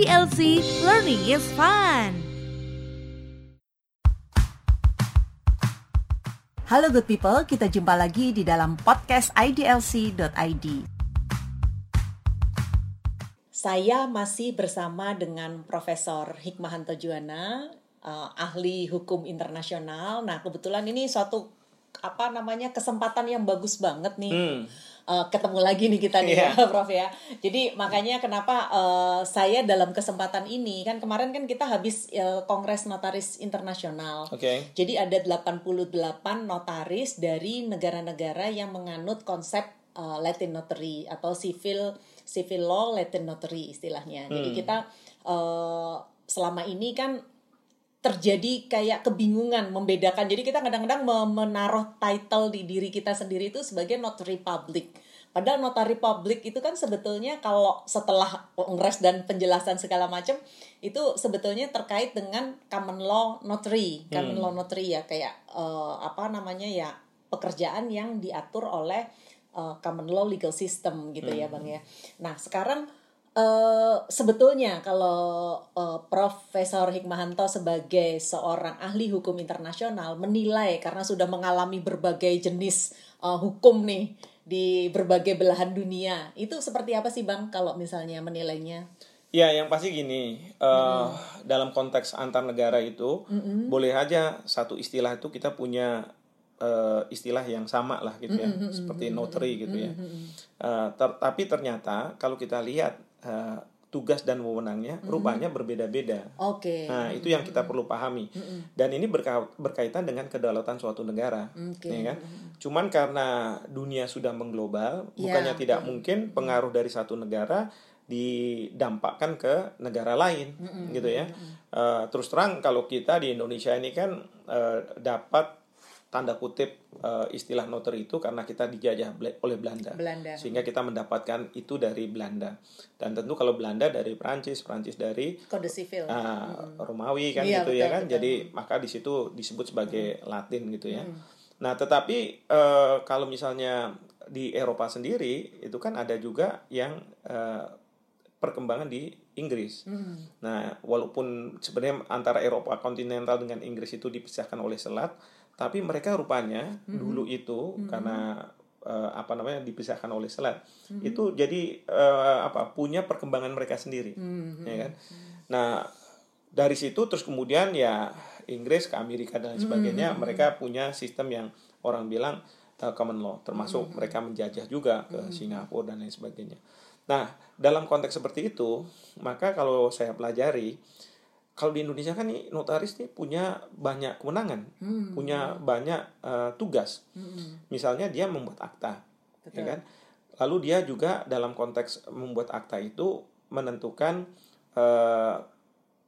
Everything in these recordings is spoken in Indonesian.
IDLC, learning is fun. Halo good people, kita jumpa lagi di dalam podcast idlc.id. Saya masih bersama dengan Profesor Hikmahanto Juwana, uh, ahli hukum internasional. Nah, kebetulan ini suatu apa namanya kesempatan yang bagus banget nih. Hmm. Uh, ketemu lagi nih kita nih yeah. ya, Prof ya. Jadi makanya kenapa uh, saya dalam kesempatan ini kan kemarin kan kita habis uh, Kongres Notaris Internasional. Okay. Jadi ada 88 notaris dari negara-negara yang menganut konsep uh, Latin Notary atau civil civil law Latin Notary istilahnya. Hmm. Jadi kita uh, selama ini kan terjadi kayak kebingungan membedakan. Jadi kita kadang-kadang menaruh title di diri kita sendiri itu sebagai notary public. Padahal notary public itu kan sebetulnya kalau setelah kongres dan penjelasan segala macam itu sebetulnya terkait dengan common law notary, common hmm. law notary ya kayak uh, apa namanya ya pekerjaan yang diatur oleh uh, common law legal system gitu ya, hmm. ya bang ya. Nah sekarang Uh, sebetulnya kalau uh, Profesor Hikmahanto sebagai seorang ahli hukum internasional menilai karena sudah mengalami berbagai jenis uh, hukum nih di berbagai belahan dunia itu seperti apa sih bang kalau misalnya menilainya? Ya, yang pasti gini, uh, dalam konteks antar negara itu mm-hmm. boleh aja satu istilah itu kita punya uh, istilah yang sama lah gitu ya, seperti notary gitu ya. Uh, ter- tapi ternyata kalau kita lihat uh, tugas dan wewenangnya mm-hmm. rupanya berbeda-beda. Oke. Okay. Nah, itu yang kita perlu pahami. Mm-hmm. Dan ini berka- berkaitan dengan kedaulatan suatu negara, okay. ya kan? Cuman karena dunia sudah mengglobal, yeah. bukannya tidak mungkin pengaruh dari satu negara didampakkan ke negara lain, mm-hmm. gitu ya. Uh, terus terang kalau kita di Indonesia ini kan uh, dapat tanda kutip uh, istilah noter itu karena kita dijajah oleh Belanda. Belanda. Sehingga kita mendapatkan itu dari Belanda. Dan tentu kalau Belanda dari Prancis, Prancis dari kode sivil. Uh, hmm. Romawi kan iya, gitu ya betul, ya kan. Betul. Jadi maka di situ disebut sebagai hmm. Latin gitu ya. Hmm. Nah, tetapi uh, kalau misalnya di Eropa sendiri itu kan ada juga yang uh, perkembangan di Inggris. Hmm. Nah, walaupun sebenarnya antara Eropa kontinental dengan Inggris itu dipisahkan oleh selat, tapi mereka rupanya mm-hmm. dulu itu mm-hmm. karena uh, apa namanya dipisahkan oleh selat mm-hmm. itu jadi uh, apa punya perkembangan mereka sendiri mm-hmm. ya kan nah dari situ terus kemudian ya Inggris ke Amerika dan sebagainya mm-hmm. mereka punya sistem yang orang bilang uh, common law termasuk mm-hmm. mereka menjajah juga ke mm-hmm. Singapura dan lain sebagainya nah dalam konteks seperti itu maka kalau saya pelajari kalau di Indonesia kan nih notaris nih punya banyak kewenangan, hmm. punya banyak uh, tugas. Hmm. Misalnya dia membuat akta, ya Betul. ya kan? Lalu dia juga dalam konteks membuat akta itu menentukan uh,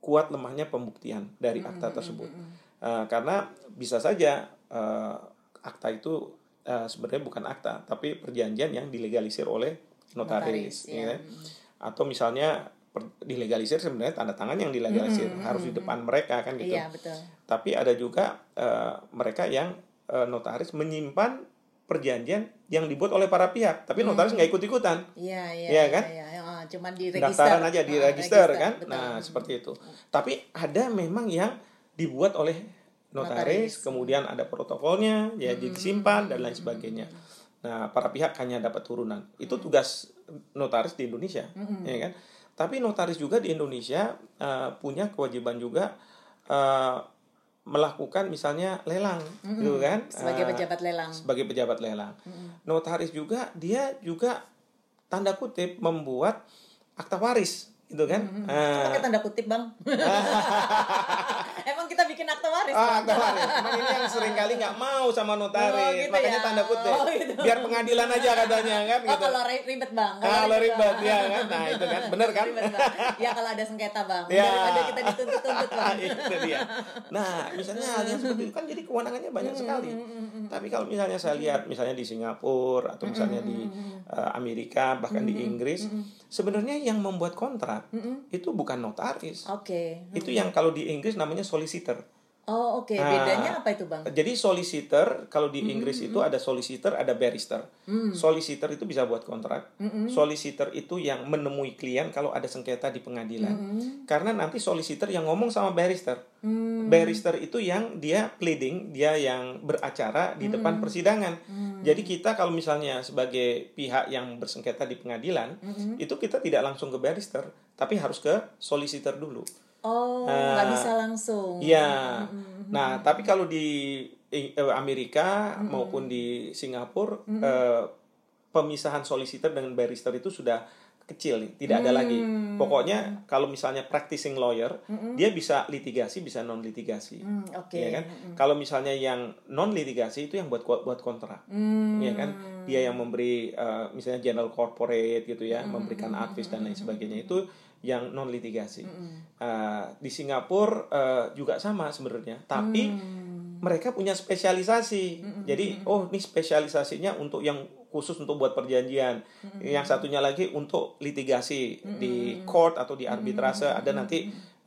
kuat lemahnya pembuktian dari hmm, akta hmm, tersebut. Hmm. Uh, karena bisa saja uh, akta itu uh, sebenarnya bukan akta, tapi perjanjian yang dilegalisir oleh notaris, notaris ya. ya. Atau misalnya dilegalisir sebenarnya tanda tangan yang dilegalisir mm -hmm. harus di depan mereka kan gitu. Iya, betul. Tapi ada juga uh, mereka yang uh, notaris menyimpan perjanjian yang dibuat oleh para pihak, tapi notaris nggak ikut ikutan. Iya, iya. Iya kan? Iya, iya. Oh, cuman di register. Daftaran aja di oh, register, kan. Betul. Nah, seperti itu. Tapi ada memang yang dibuat oleh notaris, notaris. kemudian ada protokolnya, ya hmm. disimpan dan lain sebagainya. Nah, para pihak hanya dapat turunan. Itu tugas notaris di Indonesia, hmm. ya kan? Tapi notaris juga di Indonesia uh, punya kewajiban juga uh, melakukan misalnya lelang, mm-hmm. gitu kan? Sebagai uh, pejabat lelang. Sebagai pejabat lelang. Mm-hmm. Notaris juga dia juga tanda kutip membuat akta waris gitu kan hmm, uh, pakai tanda kutip bang emang kita bikin akta waris oh, akta waris emang ini yang sering kali nggak mau sama notaris oh, gitu makanya ya? tanda kutip oh, gitu. biar pengadilan aja katanya kan oh, gitu. kalau ribet bang kalau ribet ya kan nah itu kan bener kan ya kalau ada sengketa bang ya. daripada kita dituntut-tuntut bang itu dia nah misalnya hal yang seperti itu kan jadi kewenangannya banyak sekali tapi kalau misalnya saya lihat misalnya di Singapura atau misalnya di uh, Amerika bahkan di Inggris sebenarnya yang membuat kontrak -hmm. itu bukan notaris. Oke. Okay. Itu yang kalau di Inggris namanya solicitor. Oh oke, okay. bedanya apa itu bang? Jadi solicitor kalau di Inggris mm -hmm. itu ada solicitor, ada barrister. Mm. Solicitor itu bisa buat kontrak. Mm -hmm. Solicitor itu yang menemui klien kalau ada sengketa di pengadilan. Mm -hmm. Karena nanti solicitor yang ngomong sama barrister. Mm. Barrister itu yang dia pleading, dia yang beracara di depan mm. persidangan. Mm. Jadi kita kalau misalnya sebagai pihak yang bersengketa di pengadilan, mm -hmm. itu kita tidak langsung ke barrister, tapi harus ke solicitor dulu. Oh, nggak uh, bisa langsung. Iya. Mm-hmm. Nah, tapi kalau di eh, Amerika mm-hmm. maupun di Singapura mm-hmm. uh, pemisahan solicitor dengan barrister itu sudah kecil nih, tidak ada lagi. Hmm. Pokoknya kalau misalnya practicing lawyer, hmm. dia bisa litigasi, bisa non litigasi, hmm, okay. ya kan? Hmm. Kalau misalnya yang non litigasi itu yang buat buat kontrak, hmm. ya kan? Dia yang memberi uh, misalnya general corporate gitu ya, hmm. memberikan advice dan lain sebagainya itu yang non litigasi. Mm -hmm. uh, di Singapura uh, juga sama sebenarnya, tapi mm. mereka punya spesialisasi. Mm -hmm. Jadi oh ini spesialisasinya untuk yang khusus untuk buat perjanjian. Mm -hmm. Yang satunya lagi untuk litigasi mm -hmm. di court atau di arbitrase mm -hmm. ada nanti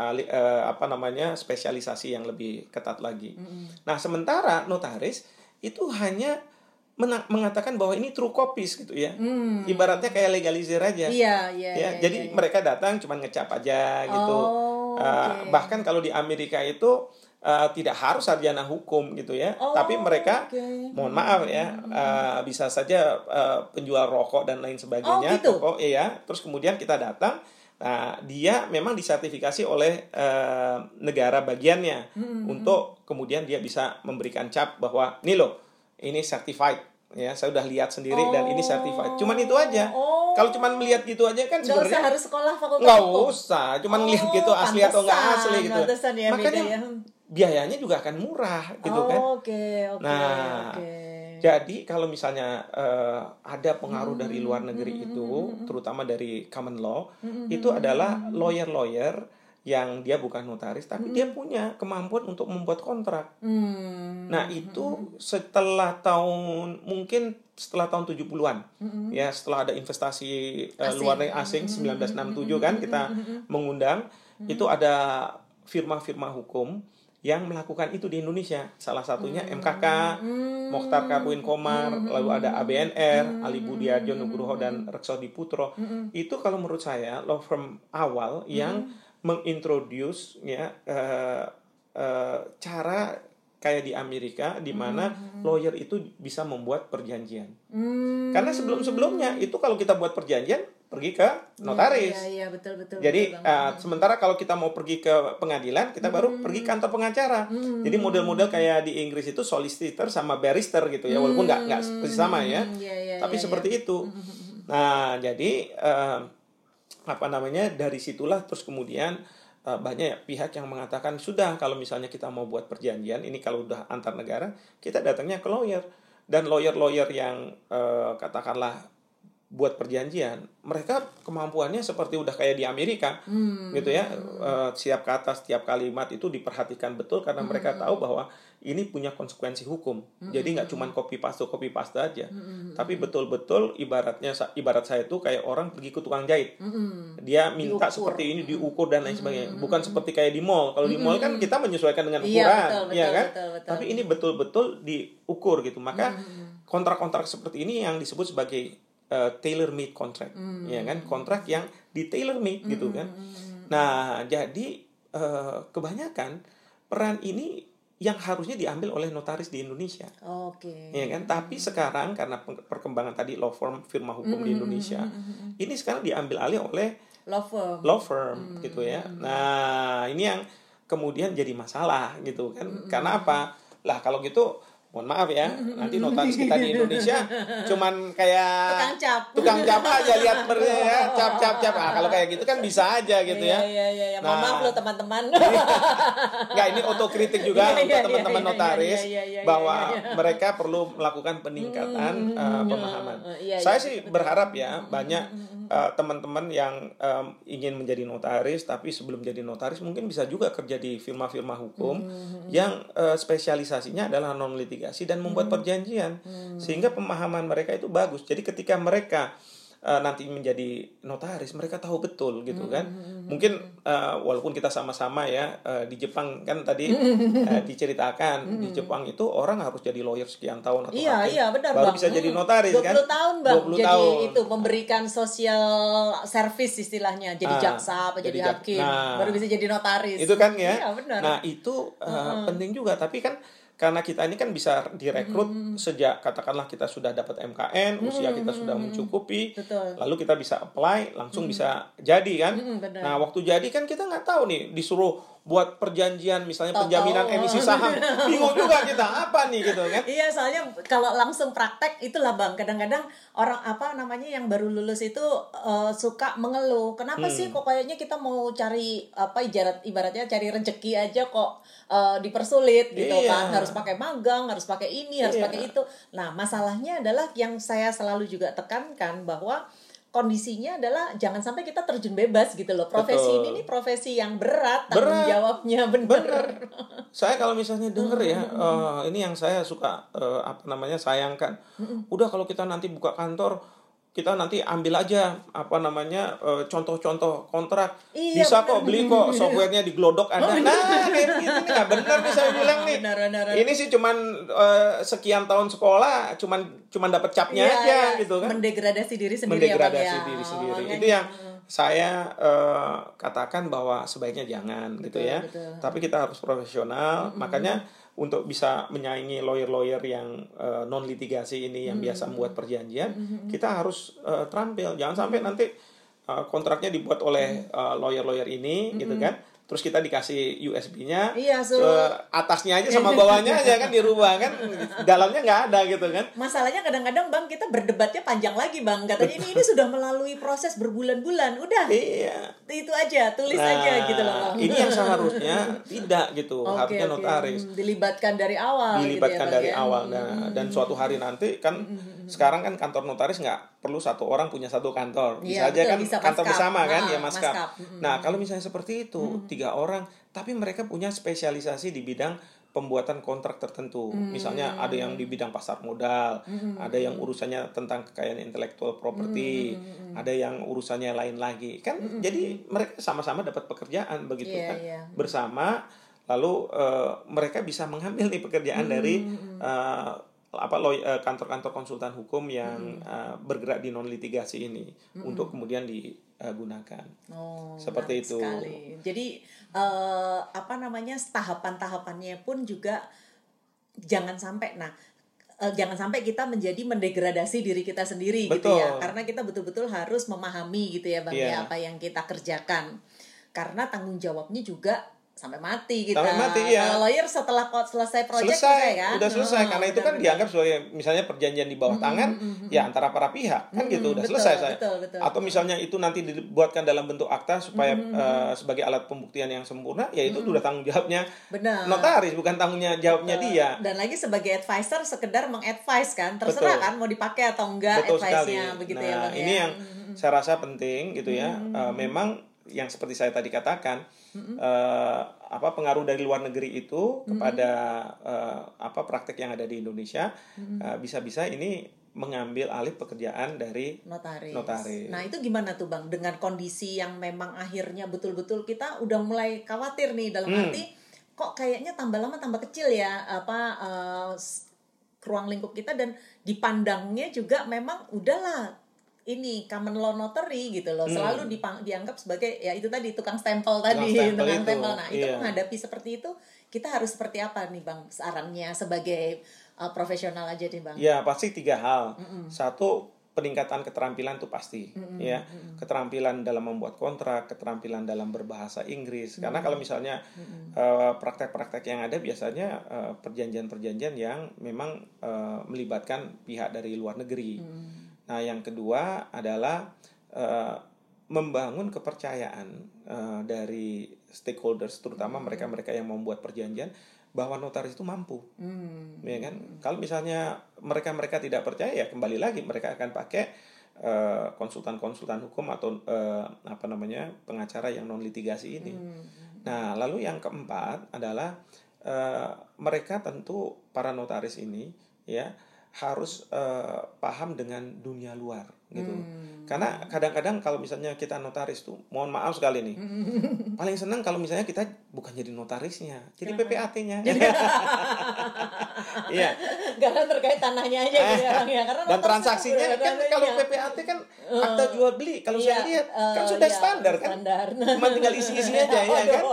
uh, uh, apa namanya spesialisasi yang lebih ketat lagi. Mm -hmm. Nah sementara notaris itu hanya mengatakan bahwa ini true copies gitu ya. Hmm. Ibaratnya kayak legalisir aja. Iya, iya. Ya, ya jadi ya, ya. mereka datang cuma ngecap aja gitu. Oh, uh, bahkan kalau di Amerika itu uh, tidak harus sarjana hukum gitu ya. Oh, Tapi mereka okay. mohon maaf ya, uh, bisa saja uh, penjual rokok dan lain sebagainya, oh, gitu? toko iya. Terus kemudian kita datang Nah, dia memang disertifikasi oleh uh, negara bagiannya hmm. untuk kemudian dia bisa memberikan cap bahwa nih loh ini certified ya saya udah lihat sendiri oh. dan ini certified cuman itu aja oh. kalau cuman melihat gitu aja kan sebenarnya harus sekolah fakultas nggak usah cuman oh, lihat gitu asli atau nggak asli gitu ya, makanya ya. biayanya juga akan murah gitu oh, kan okay, okay, nah okay. jadi kalau misalnya uh, ada pengaruh hmm, dari luar negeri hmm, itu hmm, terutama dari common law hmm, itu adalah lawyer lawyer yang dia bukan notaris tapi hmm. dia punya kemampuan untuk membuat kontrak. Hmm. Nah, itu setelah tahun mungkin setelah tahun 70-an. Hmm. Ya, setelah ada investasi uh, luar negeri asing hmm. 1967 kan kita hmm. mengundang hmm. itu ada firma-firma hukum yang melakukan itu di Indonesia. Salah satunya hmm. MKK, hmm. Mokhtar Kapuin Komar, hmm. lalu ada ABNR, hmm. Ali Budiarjo Nugroho dan Rekso Diputro. Hmm. Itu kalau menurut saya law firm awal yang hmm mengintroduce ya uh, uh, cara kayak di Amerika di mana hmm. lawyer itu bisa membuat perjanjian. Hmm. Karena sebelum-sebelumnya itu kalau kita buat perjanjian pergi ke iya, notaris. Iya, iya, betul betul. Jadi betul, uh, sementara kalau kita mau pergi ke pengadilan, kita hmm. baru pergi kantor pengacara. Hmm. Jadi model-model kayak di Inggris itu solicitor sama barrister gitu ya, walaupun nggak nggak sama ya. Hmm. Tapi seperti itu. Nah, jadi uh, apa namanya dari situlah terus kemudian uh, banyak pihak yang mengatakan sudah kalau misalnya kita mau buat perjanjian ini kalau udah antar negara kita datangnya ke lawyer. Dan lawyer-lawyer yang uh, katakanlah buat perjanjian mereka kemampuannya seperti udah kayak di Amerika hmm. gitu ya uh, setiap kata setiap kalimat itu diperhatikan betul karena hmm. mereka tahu bahwa ini punya konsekuensi hukum hmm. jadi nggak cuma copy paste copy paste aja hmm. tapi betul-betul ibaratnya ibarat saya itu kayak orang pergi ke tukang jahit hmm. dia minta diukur. seperti ini diukur dan lain sebagainya bukan seperti kayak di mall kalau di mall kan kita menyesuaikan dengan iya, ukuran iya, betul, ya kan betul, betul. tapi ini betul-betul diukur gitu maka kontrak-kontrak seperti ini yang disebut sebagai uh, tailor made contract mm. ya kan kontrak yang di tailor made mm. gitu kan hmm. nah jadi uh, kebanyakan peran ini yang harusnya diambil oleh notaris di Indonesia. Oke. Okay. Ya kan? Tapi sekarang karena perkembangan tadi law firm firma hukum mm, di hmm, Indonesia, mm, ini sekarang diambil alih oleh law firm. Law firm mm, gitu ya. Nah, ini yang kemudian jadi masalah gitu kan. Mm, Karena apa? Lah kalau gitu mohon maaf ya nanti notaris kita di Indonesia cuman kayak tukang cap. tukang cap aja lihat ber ya cap cap cap. Ah kalau kayak gitu kan bisa aja gitu ya. Iya iya iya nah, maaf lo teman-teman. Nggak ini otokritik juga iya, untuk iya, teman-teman iya, notaris bahwa mereka perlu melakukan peningkatan uh, pemahaman. saya sih berharap ya banyak uh, teman-teman yang um, ingin menjadi notaris tapi sebelum jadi notaris mungkin bisa juga kerja di firma-firma hukum yang uh, spesialisasinya adalah non litigasi dan membuat hmm. perjanjian hmm. sehingga pemahaman mereka itu bagus. Jadi ketika mereka uh, nanti menjadi notaris mereka tahu betul gitu kan. mungkin uh, walaupun kita sama-sama ya uh, di Jepang kan tadi uh, diceritakan di Jepang itu orang harus jadi lawyer sekian tahun atau Iya, hakim, iya, benar, baru Bang. bisa jadi Mm. notaris 20 kan tahun bang. 20 jadi tahun. itu memberikan sosial service istilahnya jadi Ah, jaksa apa jadi hakim nah. baru bisa jadi notaris. Itu kan ya? Iya benar. Nah itu uh, penting juga. Tapi kan karena kita ini kan bisa direkrut sejak katakanlah kita sudah dapat MKN usia kita sudah mencukupi Betul. lalu kita bisa apply langsung bisa jadi kan benar. nah waktu jadi kan kita nggak tahu nih disuruh buat perjanjian misalnya Tahu-tahu. penjaminan emisi saham bingung juga kita apa nih gitu kan Iya, soalnya kalau langsung praktek itulah bang. Kadang-kadang orang apa namanya yang baru lulus itu eh, suka mengeluh. Kenapa sih Hmm. kok kayaknya kita mau cari apa ibarat ibaratnya cari rezeki aja kok eh, dipersulit gitu Iya. kan? Harus pakai magang, harus pakai ini, harus Iya. pakai itu. Nah, masalahnya adalah yang saya selalu juga tekankan bahwa kondisinya adalah jangan sampai kita terjun bebas gitu loh. Profesi Betul. ini nih profesi yang berat, tanggung Berat. jawabnya bener. Bener. saya kalau misalnya denger ya eh, ini yang saya suka eh, apa namanya sayangkan udah kalau kita nanti buka kantor kita nanti ambil aja apa namanya eh, contoh-contoh kontrak Iya, bisa bener. kok beli kok softwarenya di Glodok ada nah kayak begini nih nggak bener nih saya bilang nih Benar, benar, benar. ini sih cuman eh, sekian tahun sekolah cuman cuman dapat capnya Iya, aja iya. gitu kan Mendegradasi diri sendiri ya, mendegradasi ya. diri Oh, sendiri makanya. itu yang saya eh, katakan bahwa sebaiknya jangan gitu Betul, ya betul. tapi kita harus profesional makanya untuk bisa menyaingi lawyer-lawyer yang non litigasi ini yang biasa membuat perjanjian kita harus eh, terampil. Jangan sampai nanti eh, kontraknya dibuat oleh eh, lawyer-lawyer ini gitu kan terus kita dikasih USB-nya Iya, eh, atasnya aja sama bawahnya aja kan dirubah kan dalamnya nggak ada gitu kan Masalahnya kadang-kadang Bang kita berdebatnya panjang lagi Bang. Katanya ini ini sudah melalui proses berbulan-bulan. Udah. iya Itu aja, tulis Nah, aja gitu loh Bang. Ini yang seharusnya tidak gitu, Oke, harusnya oke. notaris Hmm, Dilibatkan dari awal dilibatkan gitu ya, dari ya. awal. Nah, dan suatu hari nanti kan sekarang kan kantor notaris nggak perlu satu orang punya satu kantor, bisa Iya, aja betul, kan bisa kantor maskap. bersama kan, Ah, ya maskap. maskap. Nah, kalau misalnya seperti itu tiga orang, tapi mereka punya spesialisasi di bidang pembuatan kontrak tertentu. Misalnya ada yang di bidang pasar modal, ada yang urusannya tentang kekayaan intelektual property, ada yang urusannya lain lagi. Kan jadi mereka sama-sama dapat pekerjaan begitu Iya, kan? iya. bersama lalu eh, mereka bisa mengambil nih pekerjaan dari eh, apa eh, kantor-kantor konsultan hukum yang eh, bergerak di non litigasi ini untuk kemudian digunakan. Oh, Seperti itu. Sekali. Jadi eh, apa namanya tahapan-tahapannya pun juga jangan sampai nah eh, jangan sampai kita menjadi mendegradasi diri kita sendiri gitu Betul. ya karena kita betul-betul harus memahami gitu ya bang Iya. ya apa yang kita kerjakan karena tanggung jawabnya juga sampai mati kita. Sampai mati, iya. Kalau lawyer setelah selesai proyek selesai, kan? udah selesai Oh, karena itu kan dianggap sebagai misalnya perjanjian di bawah tangan ya antara para pihak kan gitu udah betul, selesai saya betul, betul. atau misalnya itu nanti dibuatkan dalam bentuk akta supaya eh, sebagai alat pembuktian yang sempurna ya itu udah tanggung jawabnya Benar. notaris bukan tanggung jawabnya dia Dan lagi sebagai advisor sekedar mengadvise kan, terserah Betul. kan mau dipakai atau enggak betul advice-nya begitu nah ya bang ini ya. yang saya rasa penting gitu ya Eh, memang yang seperti saya tadi katakan eh, apa pengaruh dari luar negeri itu kepada eh, apa praktek yang ada di Indonesia eh, bisa-bisa ini mengambil alih pekerjaan dari notaris. Notaris. Nah itu gimana tuh bang dengan kondisi yang memang akhirnya betul-betul kita udah mulai khawatir nih dalam Hmm. arti kok kayaknya tambah lama tambah kecil ya apa s- ruang lingkup kita dan dipandangnya juga memang udahlah ini common law notary gitu loh. Selalu dipang- dianggap sebagai ya itu tadi tukang stempel tadi stempel tukang stempel. Nah itu iya. menghadapi seperti itu kita harus seperti apa nih bang sarannya sebagai uh, profesional aja nih bang? Ya pasti tiga hal. Satu peningkatan keterampilan itu pasti, ya. keterampilan dalam membuat kontrak, keterampilan dalam berbahasa Inggris. Karena kalau misalnya eh, praktek-praktek yang ada biasanya eh, perjanjian-perjanjian yang memang eh, melibatkan pihak dari luar negeri. Nah yang kedua adalah eh, membangun kepercayaan eh, dari stakeholders, terutama mereka-mereka yang membuat perjanjian bahwa notaris itu mampu Hmm. ya kan kalau misalnya mereka mereka tidak percaya ya kembali lagi mereka akan pakai eh, konsultan-konsultan hukum atau eh, apa namanya pengacara yang non litigasi ini Hmm. nah lalu yang keempat adalah eh, mereka tentu para notaris ini ya harus uh, paham dengan dunia luar gitu. Hmm. Karena kadang-kadang kalau misalnya kita notaris tuh, mohon maaf sekali nih, paling senang kalau misalnya kita bukan jadi notarisnya, jadi PPAT-nya. Iya. Karena terkait tanahnya aja gitu ya, ya. Karena dan transaksinya kan kalau PPAT kan akta jual beli, kalau iya, saya lihat uh, kan sudah iya, standar kan, standar. cuma tinggal isi-isi aja ya kan,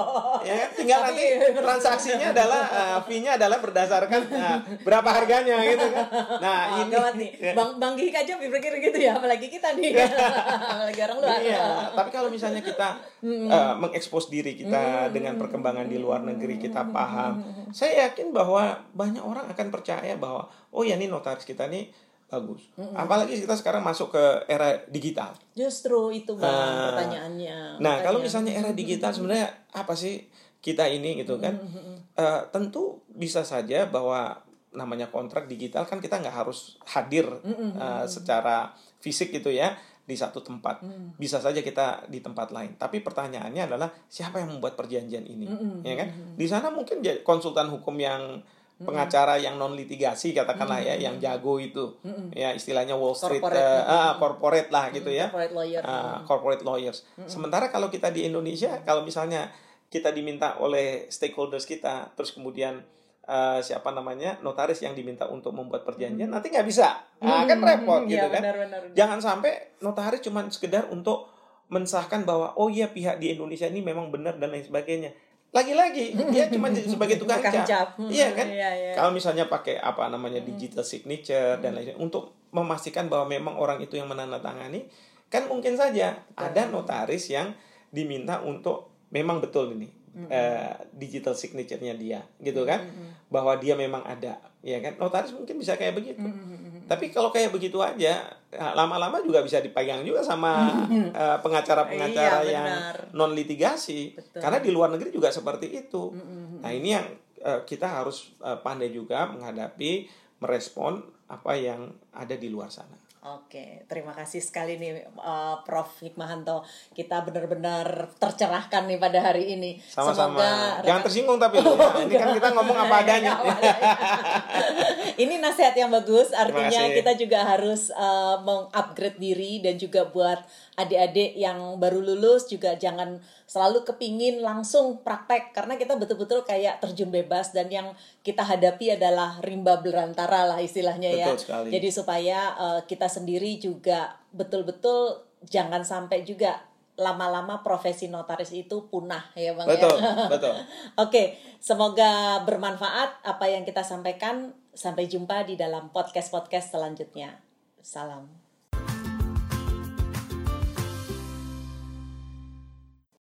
ya kan? tinggal nanti transaksinya adalah uh, fee-nya adalah berdasarkan uh, berapa harganya gitu kan. Nah oh, ini, nih. Ya. Bang Bang Gigi aja berpikir gitu ya, apalagi kita nih. Apalagi orang luar. Iya tapi kalau misalnya kita uh, mengekspos diri kita dengan perkembangan di luar negeri kita paham. Saya yakin bahwa banyak orang akan percaya bahwa oh ya ini notaris kita nih bagus. Mm-hmm. Apalagi kita sekarang masuk ke era digital. Justru itu bang uh, pertanyaannya. Nah kalau misalnya era digital sebenarnya apa sih kita ini gitu kan? Mm-hmm. Uh, tentu bisa saja bahwa namanya kontrak digital kan kita nggak harus hadir mm-hmm. uh, secara fisik gitu ya di satu tempat mm. bisa saja kita di tempat lain tapi pertanyaannya adalah siapa yang membuat perjanjian ini mm-hmm. ya kan di sana mungkin konsultan hukum yang pengacara yang non litigasi katakanlah ya yang jago itu. Mm-hmm. ya istilahnya Wall Street corporate, uh, uh, corporate lah gitu ya. corporate lawyer. Uh, corporate lawyers. Sementara kalau kita di Indonesia kalau misalnya kita diminta oleh stakeholders kita terus kemudian uh, siapa namanya notaris yang diminta untuk membuat perjanjian hmm. nanti nggak bisa. Nah, kan repot hmm, gitu ya, kan. benar, benar, benar. jangan sampai notaris cuma sekedar untuk mensahkan bahwa oh iya pihak di Indonesia ini memang benar dan lain sebagainya lagi-lagi dia cuma sebagai tukang cap, iya kan? iya, iya. kalau misalnya pakai apa namanya digital signature dan lain sebagainya untuk memastikan bahwa memang orang itu yang menandatangani kan mungkin saja ada notaris yang diminta untuk memang betul ini mm-hmm. uh, digital signature-nya dia gitu kan? Mm-hmm. bahwa dia memang ada ya kan? Notaris mungkin bisa kayak begitu. Mm-hmm. Tapi kalau kayak begitu aja ya, lama-lama juga bisa dipegang juga sama uh, pengacara-pengacara iya, yang non litigasi Betul. karena di luar negeri juga seperti itu mm-hmm. nah ini yang uh, kita harus uh, pandai juga menghadapi merespon apa yang ada di luar sana Oke, terima kasih sekali nih uh, Prof Hikmahanto. Kita benar-benar tercerahkan nih pada hari ini. Sama-sama. Semoga Jangan tersinggung tapi oh, ya. Ini kan kita ngomong apa adanya. ini nasihat yang bagus. Artinya kita juga harus uh, mengupgrade diri dan juga buat adik-adik yang baru lulus juga jangan selalu kepingin langsung praktek karena kita betul-betul kayak terjun bebas dan yang kita hadapi adalah rimba berantara lah istilahnya ya. Betul ya. Sekali. Jadi supaya uh, kita sendiri juga betul-betul jangan sampai juga lama-lama profesi notaris itu punah ya bang betul ya? betul oke semoga bermanfaat apa yang kita sampaikan sampai jumpa di dalam podcast podcast selanjutnya salam